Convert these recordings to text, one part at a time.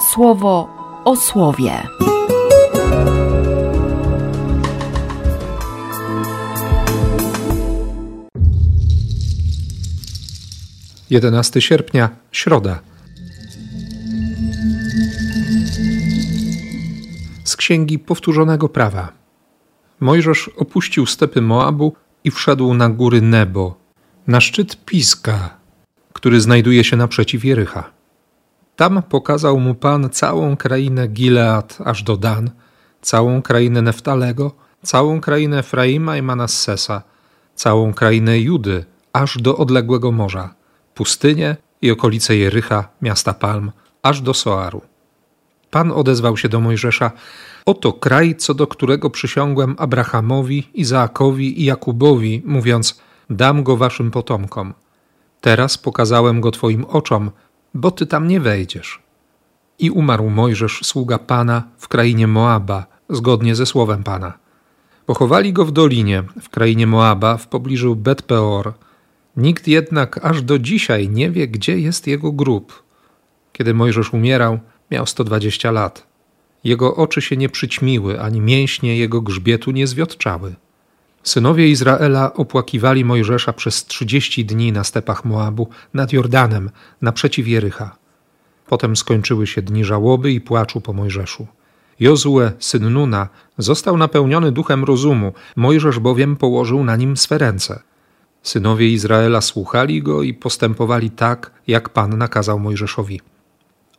słowo o słowie. 11 sierpnia, środa. Z księgi powtórzonego prawa. Mojżesz opuścił stepy Moabu i wszedł na góry Nebo, na szczyt Piska, który znajduje się naprzeciw Jericha. Tam pokazał mu Pan całą krainę Gilead aż do Dan, całą krainę Neftalego, całą krainę Efraima i Manassesa, całą krainę Judy aż do odległego morza, pustynię i okolice Jericha, miasta Palm, aż do Soaru. Pan odezwał się do Mojżesza: Oto kraj, co do którego przysiągłem Abrahamowi, Izaakowi i Jakubowi, mówiąc: Dam go waszym potomkom. Teraz pokazałem go twoim oczom, bo ty tam nie wejdziesz. I umarł Mojżesz, sługa Pana, w krainie Moaba, zgodnie ze słowem Pana. Pochowali go w dolinie, w krainie Moaba, w pobliżu Bet-peor. Nikt jednak aż do dzisiaj nie wie, gdzie jest jego grób. Kiedy Mojżesz umierał, miał 120 lat. Jego oczy się nie przyćmiły, ani mięśnie jego grzbietu nie zwiotczały. Synowie Izraela opłakiwali Mojżesza przez trzydzieści dni na stepach Moabu nad Jordanem, naprzeciw Jericha. Potem skończyły się dni żałoby i płaczu po Mojżeszu. Jozue, syn Nuna, został napełniony duchem rozumu, Mojżesz bowiem położył na nim swe ręce. Synowie Izraela słuchali go i postępowali tak, jak Pan nakazał Mojżeszowi.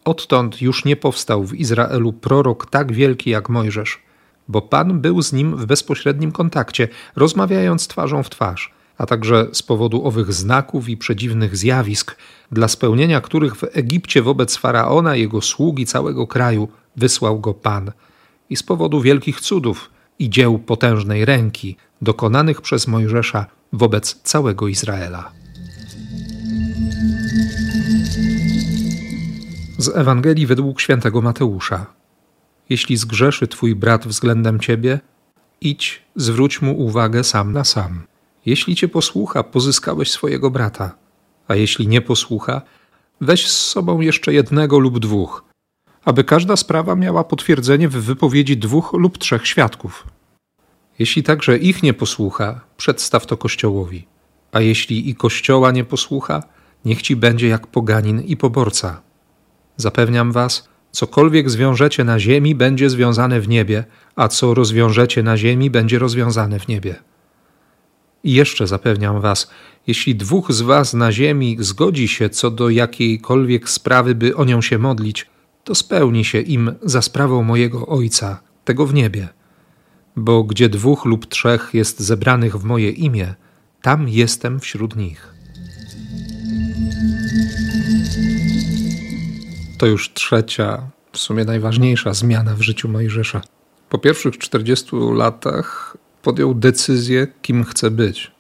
Odtąd już nie powstał w Izraelu prorok tak wielki jak Mojżesz, bo Pan był z nim w bezpośrednim kontakcie, rozmawiając twarzą w twarz, a także z powodu owych znaków i przedziwnych zjawisk, dla spełnienia których w Egipcie wobec faraona, jego sługi całego kraju wysłał go Pan, i z powodu wielkich cudów i dzieł potężnej ręki, dokonanych przez Mojżesza wobec całego Izraela. Z Ewangelii według świętego Mateusza. Jeśli zgrzeszy twój brat względem ciebie, idź, zwróć mu uwagę sam na sam. Jeśli cię posłucha, pozyskałeś swojego brata, a jeśli nie posłucha, weź z sobą jeszcze jednego lub dwóch, aby każda sprawa miała potwierdzenie w wypowiedzi dwóch lub trzech świadków. Jeśli także ich nie posłucha, przedstaw to Kościołowi, a jeśli i Kościoła nie posłucha, niech ci będzie jak poganin i poborca. Zapewniam was, cokolwiek zwiążecie na ziemi, będzie związane w niebie, a co rozwiążecie na ziemi, będzie rozwiązane w niebie. I jeszcze zapewniam was, jeśli dwóch z was na ziemi zgodzi się co do jakiejkolwiek sprawy, by o nią się modlić, to spełni się im za sprawą mojego Ojca, tego w niebie. Bo gdzie dwóch lub trzech jest zebranych w moje imię, tam jestem wśród nich. To już trzecia, w sumie najważniejsza zmiana w życiu Mojżesza. Po pierwszych 40 latach podjął decyzję, kim chce być.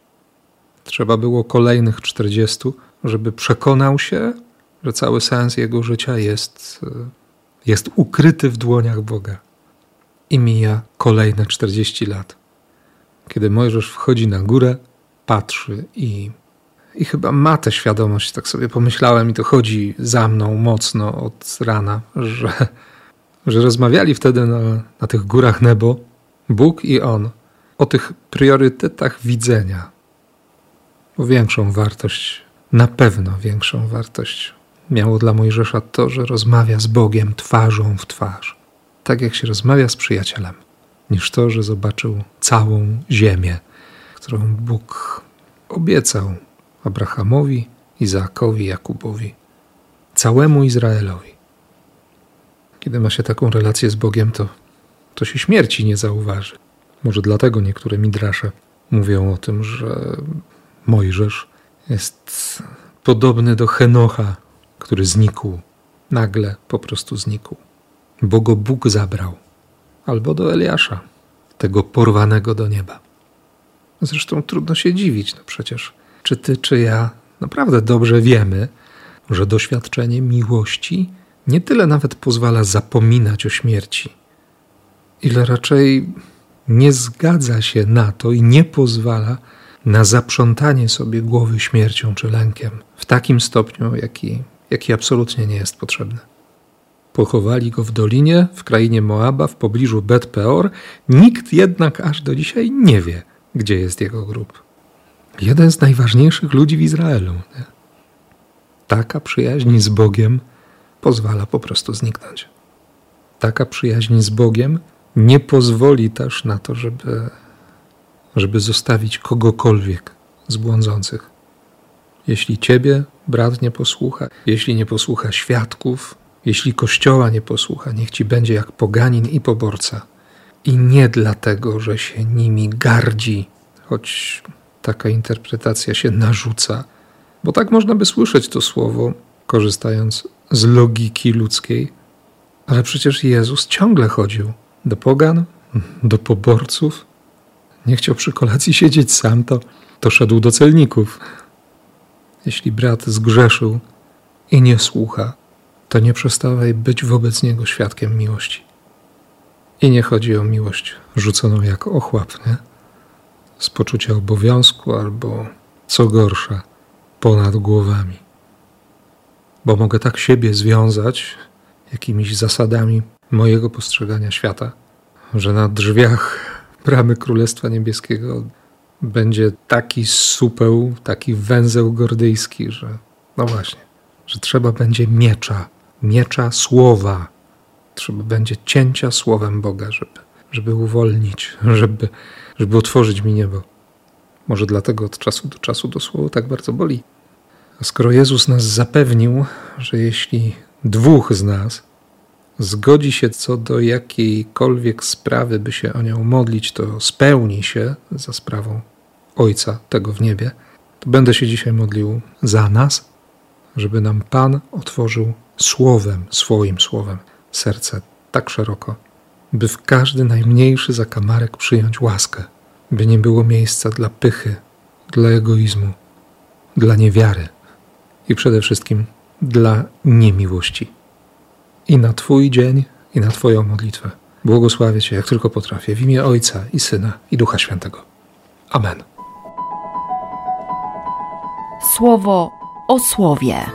Trzeba było kolejnych 40, żeby przekonał się, że cały sens jego życia jest, jest ukryty w dłoniach Boga. I mija kolejne 40 lat. Kiedy Mojżesz wchodzi na górę, patrzy i i chyba ma tę świadomość, tak sobie pomyślałem, i to chodzi za mną mocno od rana, że, że rozmawiali wtedy na, na tych górach Nebo, Bóg i On, o tych priorytetach widzenia. Bo większą wartość, na pewno większą wartość miało dla Mojżesza to, że rozmawia z Bogiem twarzą w twarz, tak jak się rozmawia z przyjacielem, niż to, że zobaczył całą ziemię, którą Bóg obiecał Abrahamowi, Izaakowi, Jakubowi, całemu Izraelowi. Kiedy ma się taką relację z Bogiem, to, to się śmierci nie zauważy. Może dlatego niektóre midrasze mówią o tym, że Mojżesz jest podobny do Henocha, który znikł, nagle po prostu znikł, bo go Bóg zabrał, albo do Eliasza, tego porwanego do nieba. Zresztą trudno się dziwić, no przecież czy ty, czy ja naprawdę dobrze wiemy, że doświadczenie miłości nie tyle nawet pozwala zapominać o śmierci, ile raczej nie zgadza się na to i nie pozwala na zaprzątanie sobie głowy śmiercią czy lękiem w takim stopniu, jaki, jaki absolutnie nie jest potrzebny. Pochowali go w dolinie, w krainie Moaba, w pobliżu Bet Peor. Nikt jednak aż do dzisiaj nie wie, gdzie jest jego grób. Jeden z najważniejszych ludzi w Izraelu. Nie? Taka przyjaźń z Bogiem pozwala po prostu zniknąć. Taka przyjaźń z Bogiem nie pozwoli też na to, żeby, żeby zostawić kogokolwiek z błądzących. Jeśli ciebie brat nie posłucha, jeśli nie posłucha świadków, jeśli kościoła nie posłucha, niech ci będzie jak poganin i poborca. I nie dlatego, że się nimi gardzi, choć taka interpretacja się narzuca, bo tak można by słyszeć to słowo, korzystając z logiki ludzkiej, ale przecież Jezus ciągle chodził do pogan, do poborców. Nie chciał przy kolacji siedzieć sam, to, to szedł do celników. Jeśli brat zgrzeszył i nie słucha, to nie przestawaj być wobec niego świadkiem miłości. I nie chodzi o miłość rzuconą jak ochłap, nie? Z poczucia obowiązku albo, co gorsza, ponad głowami. Bo mogę tak siebie związać jakimiś zasadami mojego postrzegania świata, że na drzwiach bramy Królestwa Niebieskiego będzie taki supeł, taki węzeł gordyjski, że no właśnie, że trzeba będzie miecza, miecza słowa, trzeba będzie cięcia słowem Boga, żeby, żeby uwolnić, żeby, żeby otworzyć mi niebo. Może dlatego od czasu do czasu to słowo tak bardzo boli. A skoro Jezus nas zapewnił, że jeśli dwóch z nas zgodzi się co do jakiejkolwiek sprawy, by się o nią modlić, to spełni się za sprawą Ojca tego w niebie, to będę się dzisiaj modlił za nas, żeby nam Pan otworzył słowem, swoim słowem, serce tak szeroko, by w każdy najmniejszy zakamarek przyjąć łaskę, by nie było miejsca dla pychy, dla egoizmu, dla niewiary i przede wszystkim dla niemiłości i na Twój dzień, i na Twoją modlitwę. Błogosławię Cię, jak tylko potrafię, w imię Ojca i Syna i Ducha Świętego. Amen. Słowo o słowie.